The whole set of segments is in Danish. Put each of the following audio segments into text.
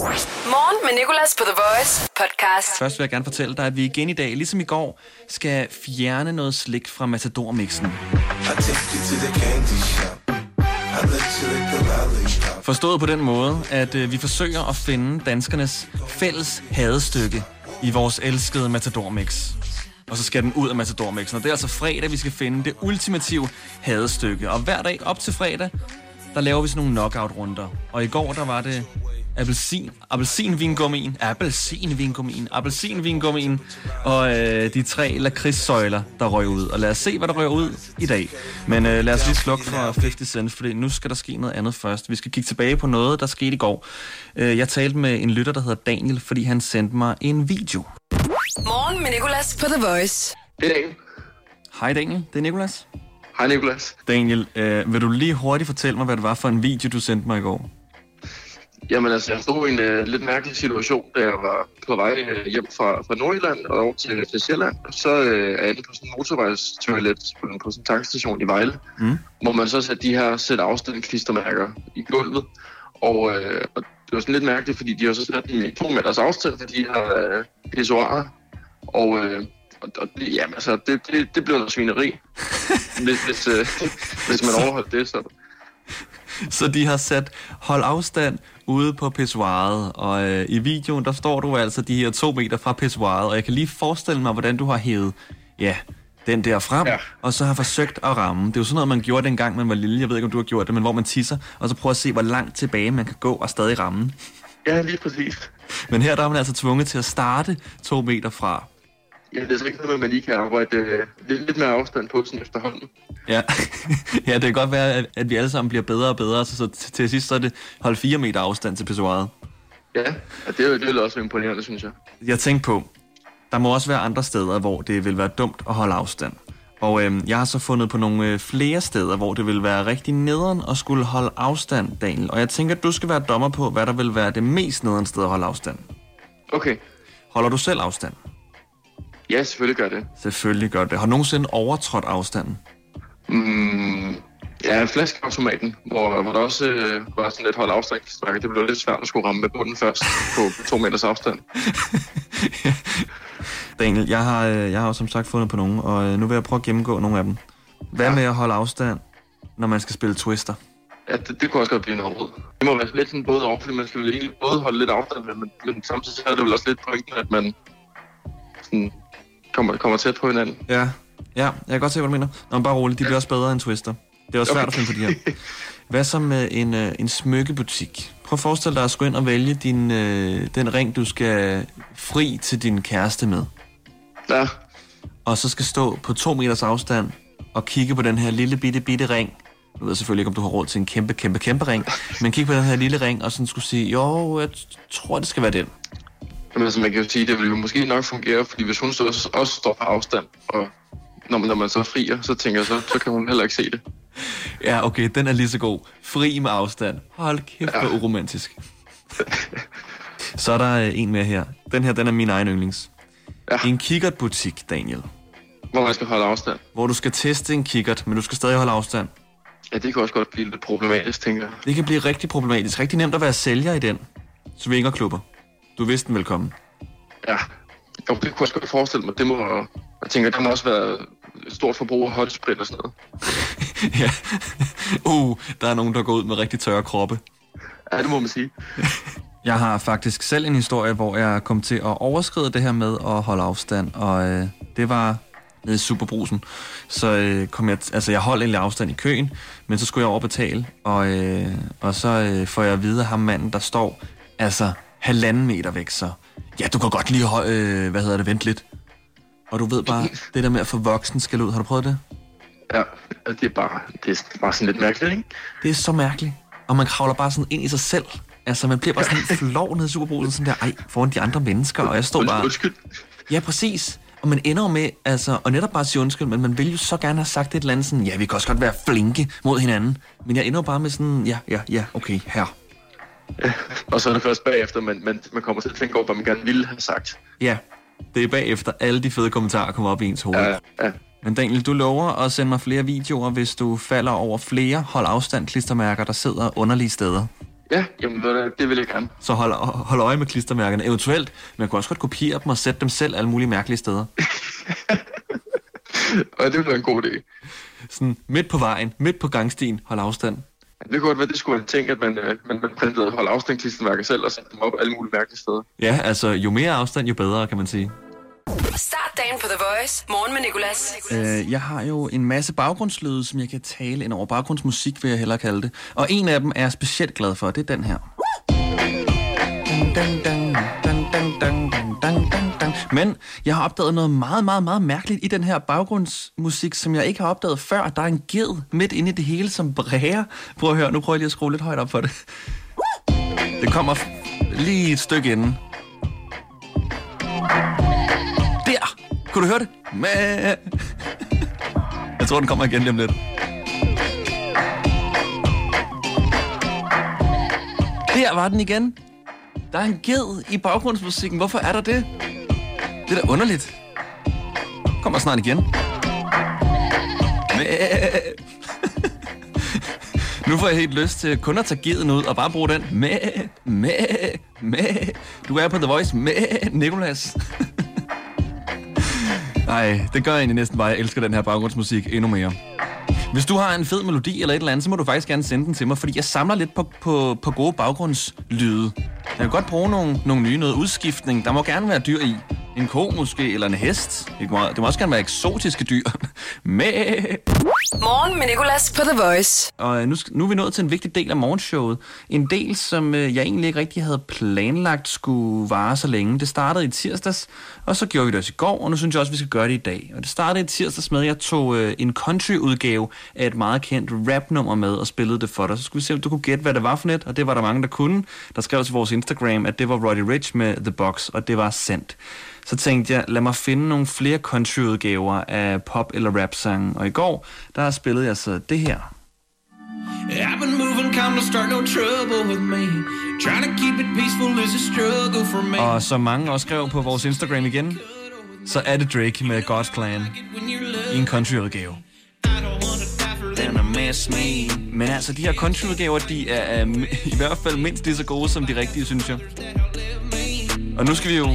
Morgen med Nicolas på The Voice podcast. Først vil jeg gerne fortælle dig, at vi igen i dag, ligesom i går, skal fjerne noget slik fra Matador-mixen. Forstået på den måde, at øh, vi forsøger at finde danskernes fælles hadestykke i vores elskede Matador-mix. Og så skal den ud af Matador-mixen. Og det er altså fredag, vi skal finde det ultimative hadestykke. Og hver dag op til fredag, der laver vi sådan nogle knockout-runder. Og i går, der var det appelsin, appelsinvingummien, appelsinvingummien, appelsinvingummien og øh, de tre lakridssøjler, der røg ud. Og lad os se, hvad der røg ud i dag. Men øh, lad os lige slukke for 50 Cent, for nu skal der ske noget andet først. Vi skal kigge tilbage på noget, der skete i går. Øh, jeg talte med en lytter, der hedder Daniel, fordi han sendte mig en video. Morgen med Nicolas på The Voice. Det er Daniel. Hej Daniel, det er Nikolas. Hej Nikolas. Daniel, øh, vil du lige hurtigt fortælle mig, hvad det var for en video, du sendte mig i går? Jamen altså, jeg stod i en uh, lidt mærkelig situation, da jeg var på vej uh, hjem fra, fra Nordjylland og over til, til Sjælland. Så uh, er jeg inde på sådan en motorvejstoilet på, en- på sådan en tankstation i Vejle, Mm. hvor man så satte de her sæt afstand klistermærker i gulvet. Og, uh, og det var sådan lidt mærkeligt, fordi de har så sat dem i to meters afstand til de her uh, pissoirer. Og, uh, og, og det, jamen, altså, det, det, det blev noget svineri, hvis, hvis, uh, hvis man overholdt det. Så. Så de har sat hold afstand ude på pissoiret, og øh, i videoen, der står du altså de her to meter fra pissoiret, og jeg kan lige forestille mig, hvordan du har hævet, ja, den der frem. Ja. og så har forsøgt at ramme. Det er jo sådan noget, man gjorde dengang, man var lille. Jeg ved ikke, om du har gjort det, men hvor man tisser, og så prøver at se, hvor langt tilbage man kan gå og stadig ramme. Ja, lige præcis. Men her der er man altså tvunget til at starte to meter fra. Ja, det er så ikke noget, man lige kan arbejde øh, lidt, lidt mere afstand på sådan efterhånden. Ja, ja det kan godt være, at, at vi alle sammen bliver bedre og bedre, så, så til, til sidst så er det hold fire meter afstand til pissoiret. Ja, ja det, er jo- det er også imponerende, synes jeg. jeg tænkte på, der må også være andre steder, hvor det vil være dumt at holde afstand. Og øhm, jeg har så fundet på nogle øh, flere steder, hvor det vil være rigtig nederen at skulle holde afstand, Daniel. Og jeg tænker, at du skal være dommer på, hvad der vil være det mest nederen sted at holde afstand. Okay. Holder du selv afstand? Ja, selvfølgelig gør det. Selvfølgelig gør det. Har du nogensinde overtrådt afstanden? Mm, ja, flaskeautomaten, hvor, hvor der også øh, var sådan lidt hold afstand. Det blev lidt svært at skulle ramme med bunden først på to meters afstand. Daniel, jeg har, øh, jeg har jo som sagt fundet på nogle, og øh, nu vil jeg prøve at gennemgå nogle af dem. Hvad Ja. med at holde afstand, når man skal spille Twister? Ja, det, det kunne også godt blive noget råd. Det må være lidt sådan både over, fordi man skal vel egentlig både holde lidt afstand, men, men samtidig så er det vel også lidt pointen, at man sådan kommer, kommer tæt på hinanden. Ja, ja, jeg kan godt se, hvad du mener. Nå, men bare roligt, de bliver også bedre end Twister. Det er også svært Okay. at finde på de her. Hvad så med en, øh, en smykkebutik? Prøv at forestille dig at skulle ind og vælge din, øh, den ring, du skal fri til din kæreste med. Ja, Og så skal stå på to meters afstand og kigge på den her lille bitte bitte ring. Jeg ved selvfølgelig ikke, om du har råd til en kæmpe, kæmpe, kæmpe ring. Men kig på den her lille ring, og sådan skulle sige, jo, jeg tror, det skal være den. Jamen, altså, man kan jo sige, det vil jo måske nok fungere, fordi hvis hun så også står på afstand, og når man, når man så frier, så tænker jeg, så, så kan hun heller ikke se det. Ja, okay, den er lige så god. Fri med afstand. Hold kæft, hvor uromantisk. Så er der øh, en mere her. Den her, den er min egen yndlings. Ja. En kikkertbutik, Daniel. Hvor man skal holde afstand. Hvor du skal teste en kikkert, men du skal stadig holde afstand. Ja, det kan også godt blive lidt problematisk, tænker jeg. Det kan blive rigtig problematisk. Rigtig nemt at være sælger i den. Svingerklubber. Du vidste den velkommen. Ja, jo, det kunne jeg også godt forestille mig. Det må, jeg tænker, der må også være stort forbrug af håndsprit og sådan noget. ja. Uh, der er nogen, der går ud med rigtig tørre kroppe. Ja, det må man sige. Jeg har faktisk selv en historie, hvor jeg kom til at overskride det her med at holde afstand, og øh, det var nede i Superbrusen. Så øh, kom jeg, altså jeg holdt egentlig afstand i køen, men så skulle jeg over og betale, og, øh, og så øh, får jeg at vide af ham manden, der står altså halvanden meter væk, så ja, du kan godt lige, øh, hvad hedder det, vente lidt. Og du ved bare, det der med at få voksen skal ud, har du prøvet det? Ja, det er bare, det er bare sådan lidt mærkeligt, ikke? Det er så mærkeligt. Og man kravler bare sådan ind i sig selv. Altså, man bliver bare sådan helt flov nede i Superbrusen, sådan der, ej, foran de andre mennesker, og jeg står bare... Undskyld. Ja, præcis. Og man ender med, altså, og netop bare sige undskyld, men man vil jo så gerne have sagt et eller andet sådan, ja, vi kan også godt være flinke mod hinanden, men jeg ender bare med sådan, ja, ja, ja, okay, her. Og så er det først bagefter, man, man, man kommer til at tænke over, hvad man gerne ville have sagt. Ja, det er bagefter alle de fede kommentarer kommer op i ens hoved. Ja, ja. Men Daniel, du lover at sende mig flere videoer, hvis du falder over flere hold afstand klistermærker, der sidder underlige steder. Ja, jamen det vil jeg gerne. Så hold, hold øje med klistermærkerne. Eventuelt, man kunne også godt kopiere dem og sætte dem selv alle mulige mærkelige steder. Og det ville være en god idé. Sådan midt på vejen, midt på gangstien, hold afstand. Det kunne godt være, det skulle man tænke, at man, øh, man, man printede hold afstandsklistermærker selv og satte dem op alle mulige mærkelige steder. Ja, altså jo mere afstand, jo bedre, kan man sige. Start dagen på The Voice. Morgen med Nicolas. Øh, jeg har jo en masse baggrundslyde, som jeg kan tale ind over. Baggrundsmusik vil jeg hellere kalde det. Og en af dem er jeg specielt glad for, det er den her. Dun, dun, dun, dang, dang, dang, dang, dang, dang. Men jeg har opdaget noget meget, meget, meget mærkeligt i den her baggrundsmusik, som jeg ikke har opdaget før. Der er en ged midt inde i det hele, som bræger. Prøv at høre, nu prøver jeg lige at skrue lidt højt op for det. Det kommer lige et stykke inden. Der! Kunne du høre det? Mæ. Jeg tror, den kommer igen lige om lidt. Der var den igen. Der er en ged i baggrundsmusikken. Hvorfor er der det? Det er da underligt. Kommer snart igen. Mæ. Nu får jeg helt lyst til kun at tage geden ud og bare bruge den. Med, med, med. Du er på The Voice med Nikolas. Nej, det gør jeg egentlig næsten bare. Jeg elsker den her baggrundsmusik endnu mere. Hvis du har en fed melodi eller et eller andet, så må du faktisk gerne sende den til mig, fordi jeg samler lidt på, på, på gode baggrundslyde. Jeg kan godt bruge nogle, nogle nye, noget udskiftning. Der må gerne være dyr i. En ko måske, eller en hest. Det må, det må også gerne være eksotiske dyr. Med. Morgen med Nicolas på The Voice. Og øh, nu, nu er vi nået til en vigtig del af morgenshowet. En del, som øh, jeg egentlig ikke rigtig havde planlagt skulle vare så længe. Det startede i tirsdags, og så gjorde vi det også i går, og nu synes jeg også, vi skal gøre det i dag. Og det startede i tirsdags med, at jeg tog øh, en country-udgave af et meget kendt rap-nummer med og spillede det for dig. Så skulle vi se, om du kunne gætte, hvad det var for net, og det var der mange, der kunne. Der skrev til vores Instagram, at det var Roddy Rich med The Box, og det var sendt. Så tænkte jeg, lad mig finde nogle flere country-udgaver af pop- eller rap-sange. Og i går, der spillede jeg så det her. I've been moving calm to start no trouble with me. Trying to keep it peaceful is a struggle for me. Og som mange også skrev på vores Instagram igen, så er det Drake med God's Plan i en country-udgave. Men altså, de her country-udgaver, de er, er i hvert fald mindst lige så gode som de rigtige, synes jeg. Og nu skal vi jo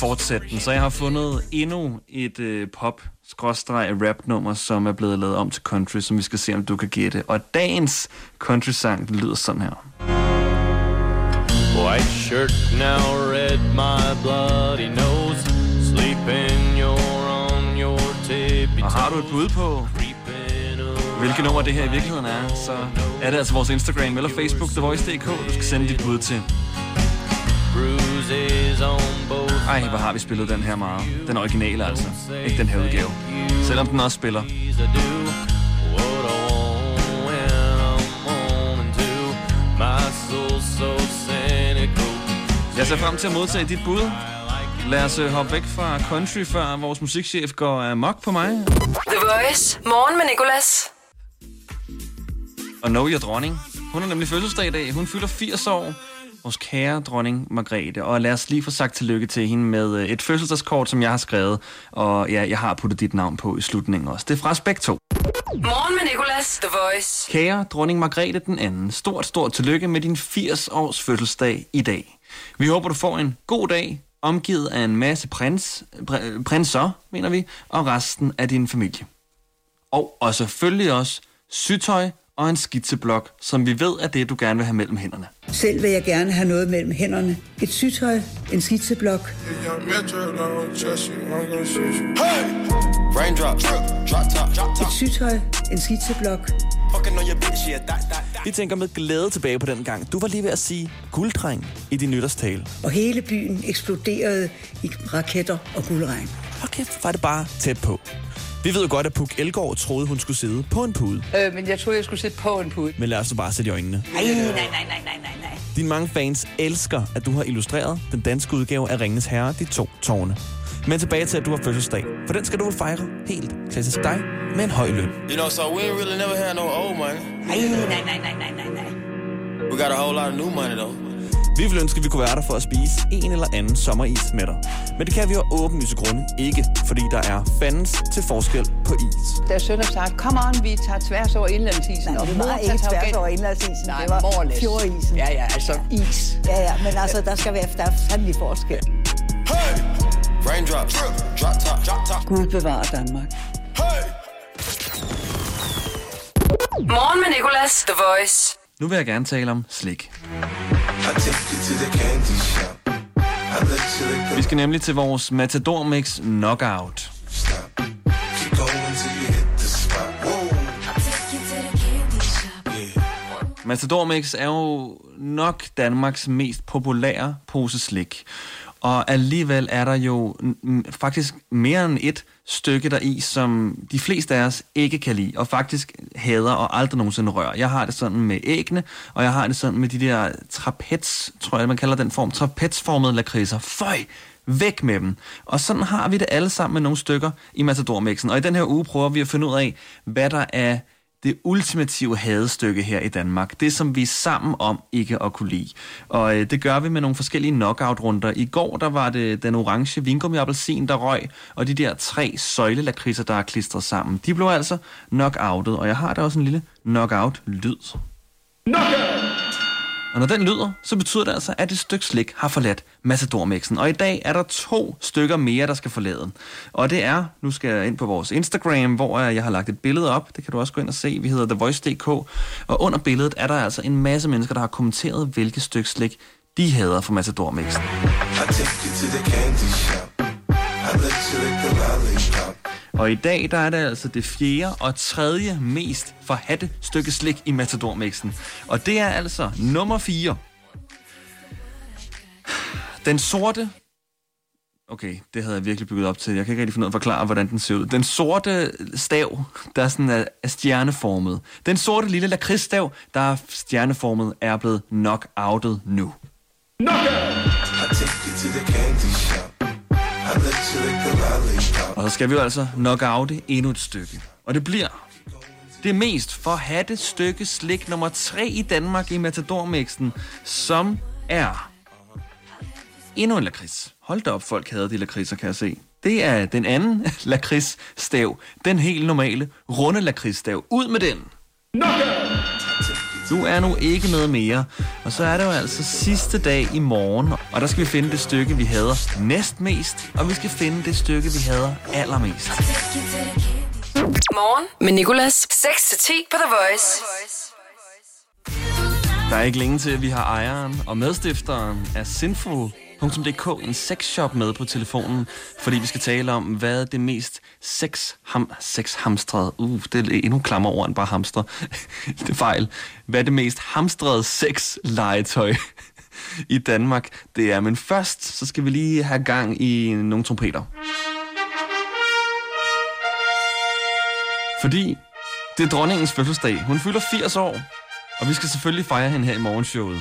fortsætte den, så jeg har fundet endnu et øh, pop rap nummer som er blevet lavet om til country, som vi skal se, om du kan gætte. Og dagens country-sang lyder sådan her. White shirt now red, my bloody nose. Sleeping, you're on your tippy Og har du et bud på, hvilket nummer det her i virkeligheden er, så er det altså vores Instagram eller Facebook, TheVoice.dk, du skal sende dit bud til. bruises on both Ej, hvor har vi spillet den her meget. Den originale altså, ikke den her udgave. Selvom den også spiller. Jeg ser frem til at modtage dit bud. Lad os øh, hoppe væk fra country, før vores musikchef går amok på mig. The Voice. Morgen med Nicolas. Og Know Your Dronning. Hun har nemlig fødselsdag i dag. Hun fylder 80 år. Vores kære dronning Margrethe. Og lad os lige få sagt tillykke til hende med øh, et fødselsdagskort, som jeg har skrevet. Og ja, jeg har puttet dit navn på i slutningen også. Det er fra Spek 2. Morgen med Nicolas. The Voice. Kære dronning Margrethe den anden, stort, stort tillykke med din 80 års fødselsdag i dag. Vi håber, du får en god dag, omgivet af en masse prins, pr- prinser, mener vi, og resten af din familie. Og, og selvfølgelig også sygtøj og en skitseblok, som vi ved er det, du gerne vil have mellem hænderne. Selv vil jeg gerne have noget mellem hænderne. Et sygtøj, en skitseblok, et sygtøj, en skitseblok. Vi tænker med glæde tilbage på den gang. Du var lige ved at sige gulddreng i din nytårstale. og hele byen eksploderede i raketter og guldregn. Kæft, var det bare tæt på. Vi ved jo godt, at Puk Elgård troede, hun skulle sidde på en pude. Øh, men jeg troede, jeg skulle sidde på en pude. Men lad os nu bare sætte i øjnene. Nej, nej, nej, nej, nej, nej, nej. Dine mange fans elsker, at du har illustreret den danske udgave af Ringens Herre, de to tårne. Men tilbage til, at du har fødselsdag. For den skal du vel fejre helt klassisk dig med en høj løn. You know, so we ain't really never had no old money. Nej, nej, nej, nej, nej, nej, nej. We got a whole lot of new money, though. Vi ville ønske, at vi kunne være der for at spise en eller anden sommeris med dig. Men det kan vi jo åbenlyse grunde ikke, fordi der er fandens til forskel på is. Da Sønder sagde, kom on, vi tager tværs over indlandsisen. Nej, det var ikke tværs over indlandsisen. Nej, Det var morlæs. fjordisen. Ja, ja, altså is. Ja, ja, men altså, der skal være, der er fandelig forskel. Raindrops, drop top, drop top. Gud bevarer Danmark. Morgen med Nicolas, The Voice. Nu vil jeg gerne tale om slik. Vi skal nemlig til vores Matador Mix Knockout. Matador Mix er jo nok Danmarks mest populære pose slik. Og alligevel er der jo faktisk mere end et stykke der i, som de fleste af os ikke kan lide, og faktisk hader og aldrig nogensinde rører. Jeg har det sådan med æggene, og jeg har det sådan med de der trapez, tror jeg, man kalder den form, trapezformede lakridser. Føj! Væk med dem. Og sådan har vi det alle sammen med nogle stykker i Matador-mixen. Og i den her uge prøver vi at finde ud af, hvad der er det ultimative hadestykke her i Danmark. Det, som vi er sammen om ikke at kunne lide. Og øh, det gør vi med nogle forskellige knockout-runder. I går, der var det den orange vingummi appelsin, der røg, og de der tre søjlelakridser, der er klistret sammen. De blev altså knockoutet, og jeg har da også en lille knockout-lyd. Og når den lyder, så betyder det altså, at et stykke slik har forladt Matadormixen. Og i dag er der to stykker mere, der skal forlade. Og det er, nu skal jeg ind på vores Instagram, hvor jeg har lagt et billede op. Det kan du også gå ind og se. Vi hedder TheVoice.dk. Og under billedet er der altså en masse mennesker, der har kommenteret, hvilket stykke slik de hader fra Matador-mixen. Og i dag, der er det altså det fjerde og tredje mest forhatte stykke slik i Matador-mixen. Og det er altså nummer 4. Den sorte... Okay, det havde jeg virkelig bygget op til. Jeg kan ikke rigtig finde ud af at forklare, hvordan den ser ud. Den sorte stav, der er sådan er, er stjerneformet. Den sorte lille lakridsstav, der er stjerneformet, er blevet knock-outet nu. Og så skal vi jo altså knockoute endnu et stykke. Og det bliver det mest forhatte stykke slik nummer 3 i Danmark i matador som er endnu en lakrids. Hold da op, folk havde de lakridser, kan jeg se. Det er den anden lakridsstav. Den helt normale, runde lakridsstav. Ud med den! Du er nu ikke noget mere. Og så er det jo altså sidste dag i morgen, og der skal vi finde det stykke, vi hader næst mest, og vi skal finde det stykke, vi hader allermest. Morgen med Nicolas. 6-10 på The Voice. Der er ikke længe til, at vi har ejeren og medstifteren af .dk en sexshop med på telefonen, fordi vi skal tale om, hvad det mest sex ham, sexhamstrede, uh, det er endnu klammer over end bare hamster, det er fejl, hvad det mest hamstrede sex-legetøj i Danmark det er. Men først, så skal vi lige have gang i nogle trompeter. Fordi det er dronningens fødselsdag. Hun fylder 80 år, og vi skal selvfølgelig fejre hende her i morgenshowet.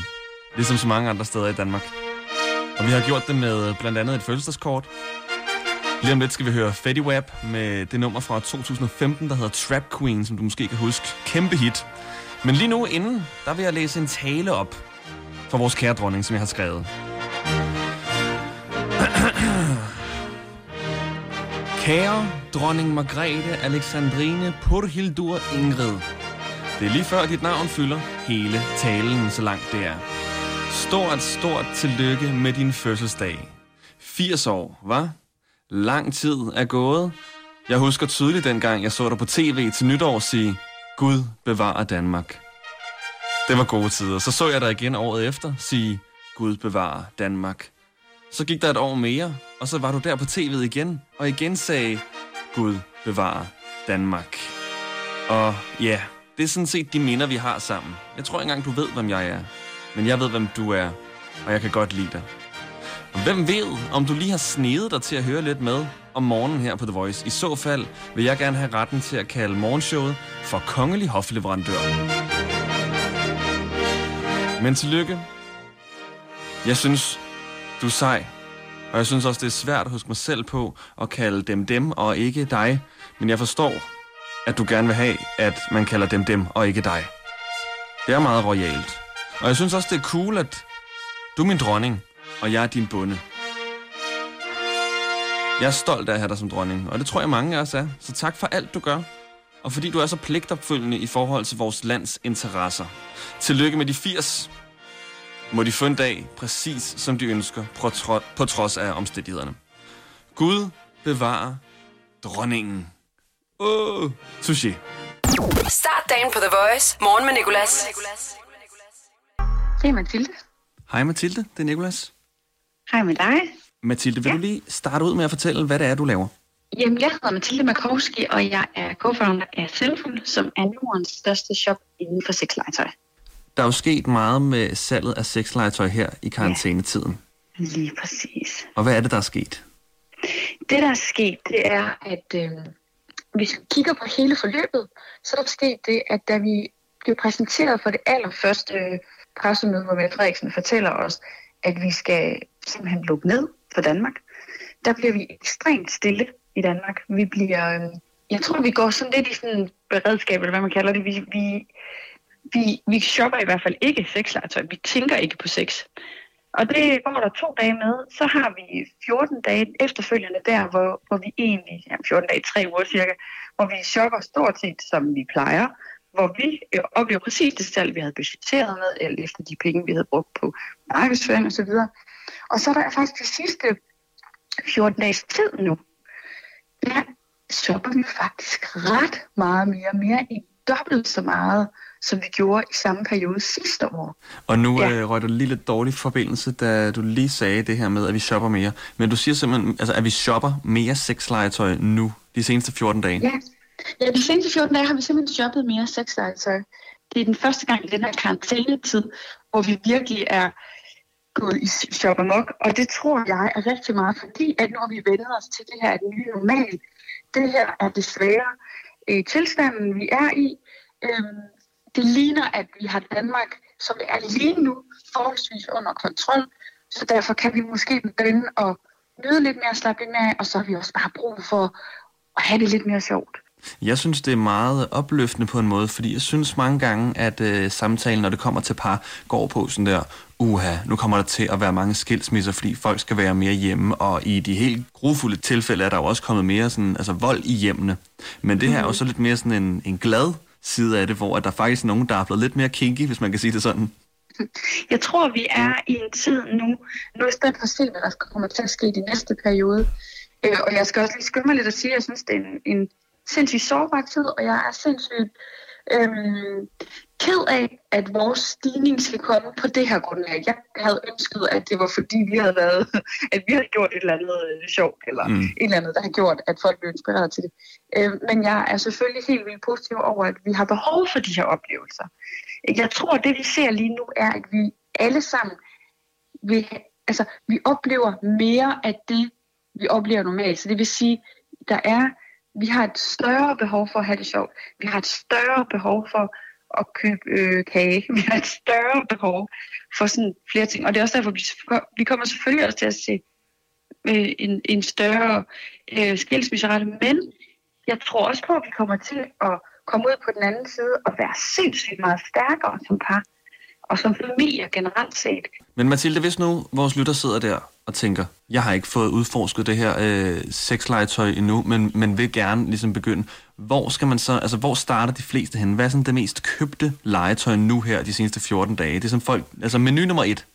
Ligesom så mange andre steder i Danmark. Og vi har gjort det med blandt andet et fødselsdagskort. Lige om lidt skal vi høre Fetty Wap med det nummer fra 2015, der hedder Trap Queen, som du måske kan huske. Kæmpe hit. Men lige nu inden, der vil jeg læse en tale op for vores kære dronning, som jeg har skrevet. Kære dronning Margrethe Alexandrine Purhildur Ingrid. Det er lige før dit navn fylder hele talen, så langt det er. Stort, stort tillykke med din fødselsdag. 80 år, var? Lang tid er gået. Jeg husker tydeligt dengang, jeg så dig på tv til nytår sige, Gud bevarer Danmark. Det var gode tider. Så så jeg dig igen året efter sige, Gud bevarer Danmark. Så gik der et år mere, og så var du der på tv'et igen, og igen sagde, Gud bevarer Danmark. Og ja, det er sådan set de minder, vi har sammen. Jeg tror ikke engang, du ved, hvem jeg er. Men jeg ved, hvem du er, og jeg kan godt lide dig. Og hvem ved, om du lige har snedet dig til at høre lidt med om morgenen her på The Voice. I så fald vil jeg gerne have retten til at kalde morgenshowet for kongelig hofleverandør. Men tillykke. Jeg synes, du er sej. Og jeg synes også, det er svært at huske mig selv på at kalde dem dem og ikke dig. Men jeg forstår, at du gerne vil have, at man kalder dem dem og ikke dig. Det er meget royalt. Og jeg synes også, det er cool, at Du er min dronning, og jeg er din bonde. Jeg er stolt af at have dig som dronning, og det tror jeg mange af os er. Så tak for alt, du gør. Og fordi du er så pligtopfølgende i forhold til vores lands interesser. Tillykke med de 80. Må de få en dag, præcis som de ønsker, på, tro- på trods af omstændighederne. Gud bevarer dronningen. Åh, oh, sushi. Start dagen på The Voice. Morgen med Nicolas. Det er Mathilde. Hej Mathilde, det er Nikolas. Hej med dig. Mathilde, vil ja. du lige starte ud med at fortælle, hvad det er, du laver? Jamen, jeg hedder Mathilde Markowski, og jeg er co-founder af Selful, som er Nordens største shop inden for sexlegetøj. Der er jo sket meget med salget af sexlegetøj her i karantænetiden. Lige præcis. Og hvad er det, der er sket? Det, der er sket, det er, at øh, hvis vi kigger på hele forløbet, så er der sket det, at da vi blev præsenteret for det allerførste pressemøde, hvor Mette Frederiksen fortæller os, at vi skal simpelthen lukke ned for Danmark, der bliver vi ekstremt stille i Danmark. Vi bliver, øhm, jeg tror, vi går sådan lidt i sådan beredskab, eller hvad man kalder det. Vi, vi, vi, vi shopper i hvert fald ikke sexlegetøj. Vi tænker ikke på sex. Og det går der to dage med. Så har vi 14 dage efterfølgende der, hvor, hvor vi egentlig, ja, 14 dage, tre uger cirka, hvor vi shopper stort set, som vi plejer. Hvor vi øh, oplever præcis det salg, vi havde budgetteret med, eller efter de penge, vi havde brugt på markedsføring osv. Og, og så er der faktisk de sidste 14 dages tid nu, der shopper vi faktisk ret meget mere, mere end dobbelt så meget, som vi gjorde i samme periode sidste år. Og nu ja. øh, røg du lige lidt dårlig forbindelse, da du lige sagde det her med, at vi shopper mere. Men du siger simpelthen, altså, at vi shopper mere sexlegetøj nu, de seneste 14 dage. Ja ja, de seneste 14 dage har vi simpelthen shoppet mere sexlegetøj. Det er den første gang i den her karantænetid, hvor vi virkelig er gået i shop amok, og det tror jeg er rigtig meget, fordi at når vi vender os til det her det nye normal, det her er desværre øh, tilstanden, vi er i. Øhm, det ligner, at vi har Danmark, som er lige nu forholdsvis under kontrol, så derfor kan vi måske begynde at nyde lidt mere, slappe lidt mere af, og så har vi også bare brug for at have det lidt mere sjovt. Jeg synes, det er meget opløftende på en måde, fordi jeg synes mange gange, at øh, samtalen, når det kommer til par, går på sådan der, uha, nu kommer der til at være mange skilsmisser, fordi folk skal være mere hjemme, og i de helt grufulde tilfælde er der jo også kommet mere sådan, altså vold i hjemmene. Men det her er jo så lidt mere sådan en, en glad side af det, hvor at der faktisk er nogen, der er blevet lidt mere kinky, hvis man kan sige det sådan. Jeg tror, vi er i en tid nu, nu er spændt på at se, hvad der kommer til at ske i de næste periode. Øh, og jeg skal også lige skynde mig lidt at sige, at jeg synes, det er en, en sindssygt sårbar tid, og jeg er sindssygt øhm, ked af, at vores stigning skal komme på det her grundlag. Jeg havde ønsket, at det var fordi, vi havde været, at vi havde gjort et eller andet øh, sjovt, eller mm. et eller andet, der har gjort, at folk blev inspireret til det. Øhm, men jeg er selvfølgelig helt vildt positiv over, at vi har behov for de her oplevelser. Jeg tror, det vi ser lige nu er, at vi alle sammen vil, altså, vi oplever mere af det, vi oplever normalt. Så det vil sige, der er vi har et større behov for at have det sjovt. Vi har et større behov for at købe øh, kage. Vi har et større behov for sådan flere ting. Og det er også derfor, vi, vi kommer selvfølgelig også til at se øh, en, en større øh, skilsmisserette. Men jeg tror også på, at vi kommer til at komme ud på den anden side og være sindssygt meget stærkere som par og som familie generelt set. Men Mathilde, hvis nu vores lytter sidder der og tænker, jeg har ikke fået udforsket det her øh, sexlegetøj endnu, men, men vil gerne ligesom begynde. Hvor skal man så, altså hvor starter de fleste hen? Hvad er sådan det mest købte legetøj nu her de seneste 14 dage? Det er som folk, altså menu nummer et.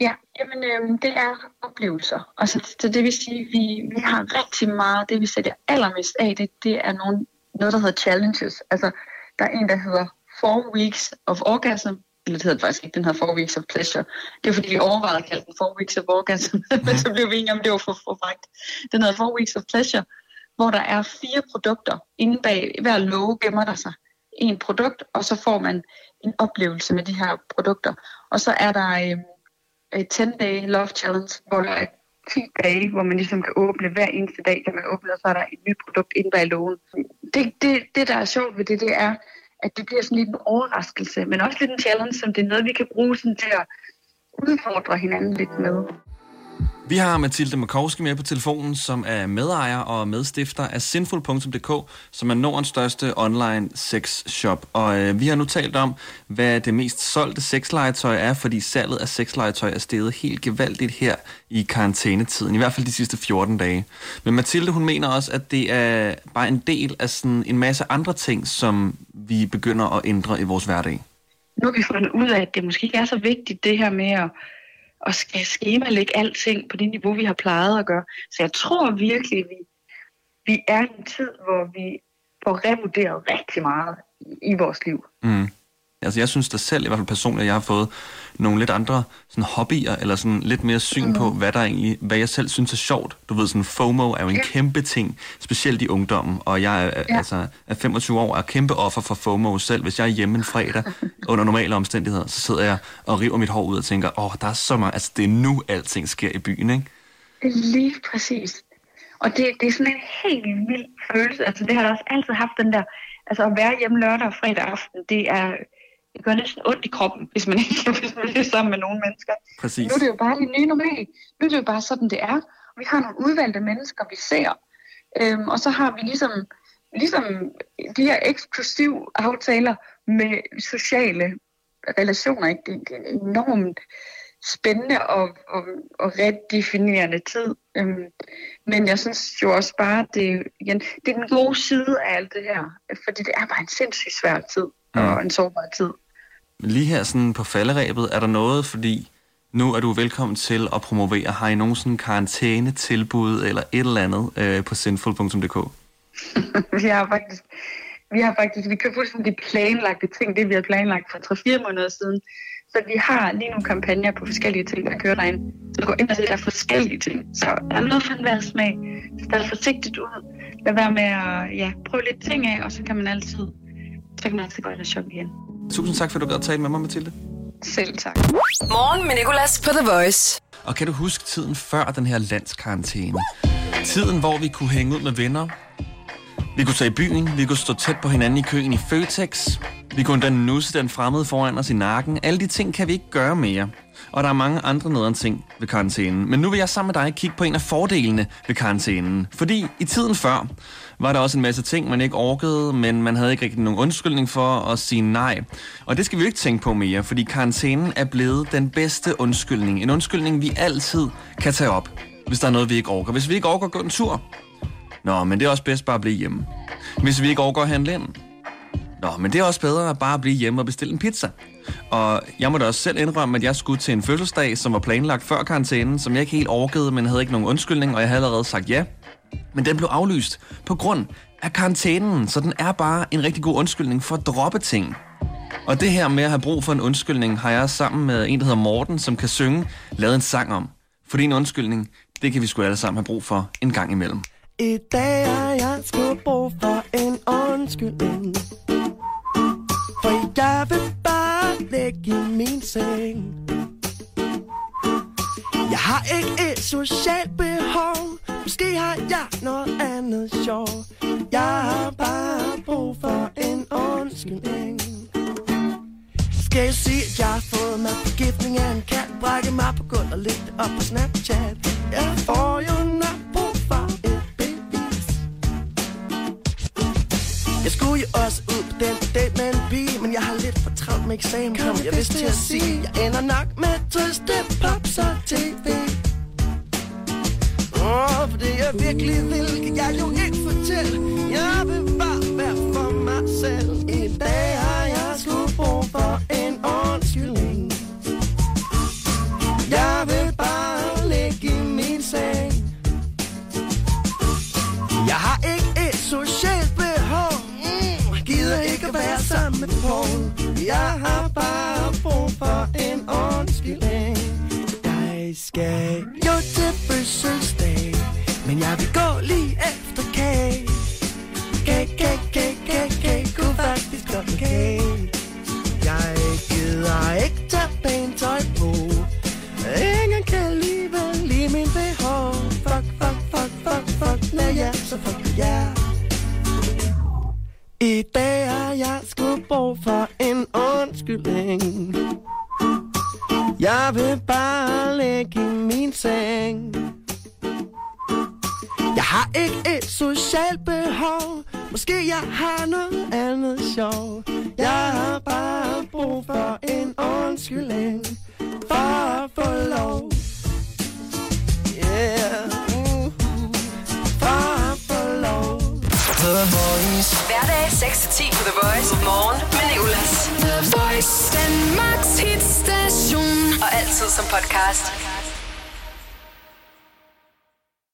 Ja, jamen øh, det er oplevelser. Altså, så det vil sige, vi, vi har rigtig meget, det vi sætter allermest af, det, det er nogle, noget, der hedder challenges. Altså, der er en, der hedder Four Weeks of Orgasm, det hedder det faktisk ikke, den hedder Four Weeks of Pleasure. Det er fordi, vi overvejede at kalde den Four Weeks of Orgasm, men så blev vi enige om, det var for, for frækt. Den hedder Four Weeks of Pleasure, hvor der er fire produkter. Inde bag hver låge gemmer der sig en produkt, og så får man en oplevelse med de her produkter. Og så er der et 10-day love challenge, hvor der er 10 dage, hvor man ligesom kan åbne hver eneste dag, kan man åbne, og så er der et nyt produkt inde bag lågen. Det, det, det, der er sjovt ved det, det er, at det bliver sådan lidt en overraskelse, men også lidt en challenge, som det er noget, vi kan bruge sådan til at udfordre hinanden lidt med. Vi har Mathilde Makowski med på telefonen, som er medejer og medstifter af Sinful.dk, som er Nordens største online sexshop. Og øh, vi har nu talt om, hvad det mest solgte sexlegetøj er, fordi salget af sexlegetøj er steget helt gevaldigt her i karantænetiden, i hvert fald de sidste 14 dage. Men Mathilde, hun mener også, at det er bare en del af sådan en masse andre ting, som vi begynder at ændre i vores hverdag. Nu har vi fundet ud af, at det måske ikke er så vigtigt, det her med at, og skal skemalægge alting på det niveau, vi har plejet at gøre. Så jeg tror virkelig, vi, vi er i en tid, hvor vi får revurderet rigtig meget i, i vores liv. Mm. Altså jeg synes da selv, i hvert fald personligt, at jeg har fået nogle lidt andre sådan hobbyer, eller sådan lidt mere syn mm. på, hvad der egentlig, hvad jeg selv synes er sjovt. Du ved, sådan FOMO er jo en ja. kæmpe ting, specielt i ungdommen, og jeg er, ja. altså, er 25 år og er kæmpe offer for FOMO selv. Hvis jeg er hjemme en fredag under normale omstændigheder, så sidder jeg og river mit hår ud og tænker, åh, oh, der er så meget, altså det er nu alting sker i byen, ikke? Lige præcis. Og det, det er sådan en helt vild følelse. Altså det har jeg også altid haft den der, altså at være hjemme lørdag og fredag aften, det er, det gør næsten ondt i kroppen, hvis man ikke hvis man er sammen med nogle mennesker. Præcis. Nu er det jo bare det nye normal. Nu er det jo bare sådan, det er. Vi har nogle udvalgte mennesker, vi ser. Øhm, og så har vi ligesom, ligesom de her eksklusive aftaler med sociale relationer. Ikke? Det, det er enormt spændende og, og, og redefinerende tid. Øhm, men jeg synes jo også bare, det, igen, det er den gode side af alt det her. Fordi det er bare en sindssygt svær tid og en sårbar tid. Lige her sådan på falderæbet, er der noget, fordi nu er du velkommen til at promovere. Har I nogen sådan karantæne-tilbud eller et eller andet øh, på sinful.dk? vi har faktisk, vi har faktisk, vi kører fuldstændig planlagte ting, det vi har planlagt for 3-4 måneder siden. Så vi har lige nogle kampagner på forskellige ting, der kører derinde. Så gå ind og se, der er forskellige ting. Så der er noget for enhver smag. Stad forsigtigt ud. Lad være med at ja, prøve lidt ting af, og så kan man altid, så kan man altid gå ind og shoppe igen. Tusind tak, for at du gad at tale med mig, Mathilde. Selv tak. Morgen med Nicolas på The Voice. Og kan du huske tiden før den her landskarantæne? Tiden, hvor vi kunne hænge ud med venner. Vi kunne tage i byen, vi kunne stå tæt på hinanden i køen i Føtex. Vi kunne endda nusse den fremmede foran os i nakken. Alle de ting kan vi ikke gøre mere. Og der er mange andre nederen ting ved karantænen. Men nu vil jeg sammen med dig kigge på en af fordelene ved karantænen. Fordi i tiden før var der også en masse ting, man ikke orkede, men man havde ikke rigtig nogen undskyldning for at sige nej. Og det skal vi jo ikke tænke på mere, fordi karantænen er blevet den bedste undskyldning. En undskyldning, vi altid kan tage op, hvis der er noget, vi ikke orker. Hvis vi ikke orker at gå en tur, Nå, men det er også bedst bare at blive hjemme. Hvis vi ikke overgår at handle ind. Nå, men det er også bedre at bare blive hjemme og bestille en pizza. Og jeg må da også selv indrømme, at jeg skulle til en fødselsdag, som var planlagt før karantænen, som jeg ikke helt orkede, men havde ikke nogen undskyldning, og jeg havde allerede sagt ja. Men den blev aflyst på grund af karantænen, så den er bare en rigtig god undskyldning for at droppe ting. Og det her med at have brug for en undskyldning, har jeg sammen med en, der hedder Morten, som kan synge, lavet en sang om. Fordi en undskyldning, det kan vi sgu alle sammen have brug for en gang imellem. I dag har jeg sgu brug for en undskyldning jeg vil bare ligge i min seng. Jeg har ikke et socialt behov. Måske har jeg noget andet sjov. Jeg har bare brug for en undskyldning. Skal jeg sige, at jeg har fået mig forgiftning af en kat? Brække mig på gulvet og lidt op på Snapchat. Jeg får jo nok Jeg skulle jo også ud på den date med en pige Men jeg har lidt for travlt med eksamen, kom jeg vist til at sige Jeg ender nok med triste pops og tv Åh, oh, for det jeg virkelig vil, kan jeg jo ikke fortælle. Jeg vil har noget andet sjov Jeg har bare brug for en undskyldning For at få lov Yeah uh, For at få lov The Voice. Hverdag 6-10 på The Voice. Morgen med Nicolas. The Voice. Danmarks hitstation. Og altid som podcast.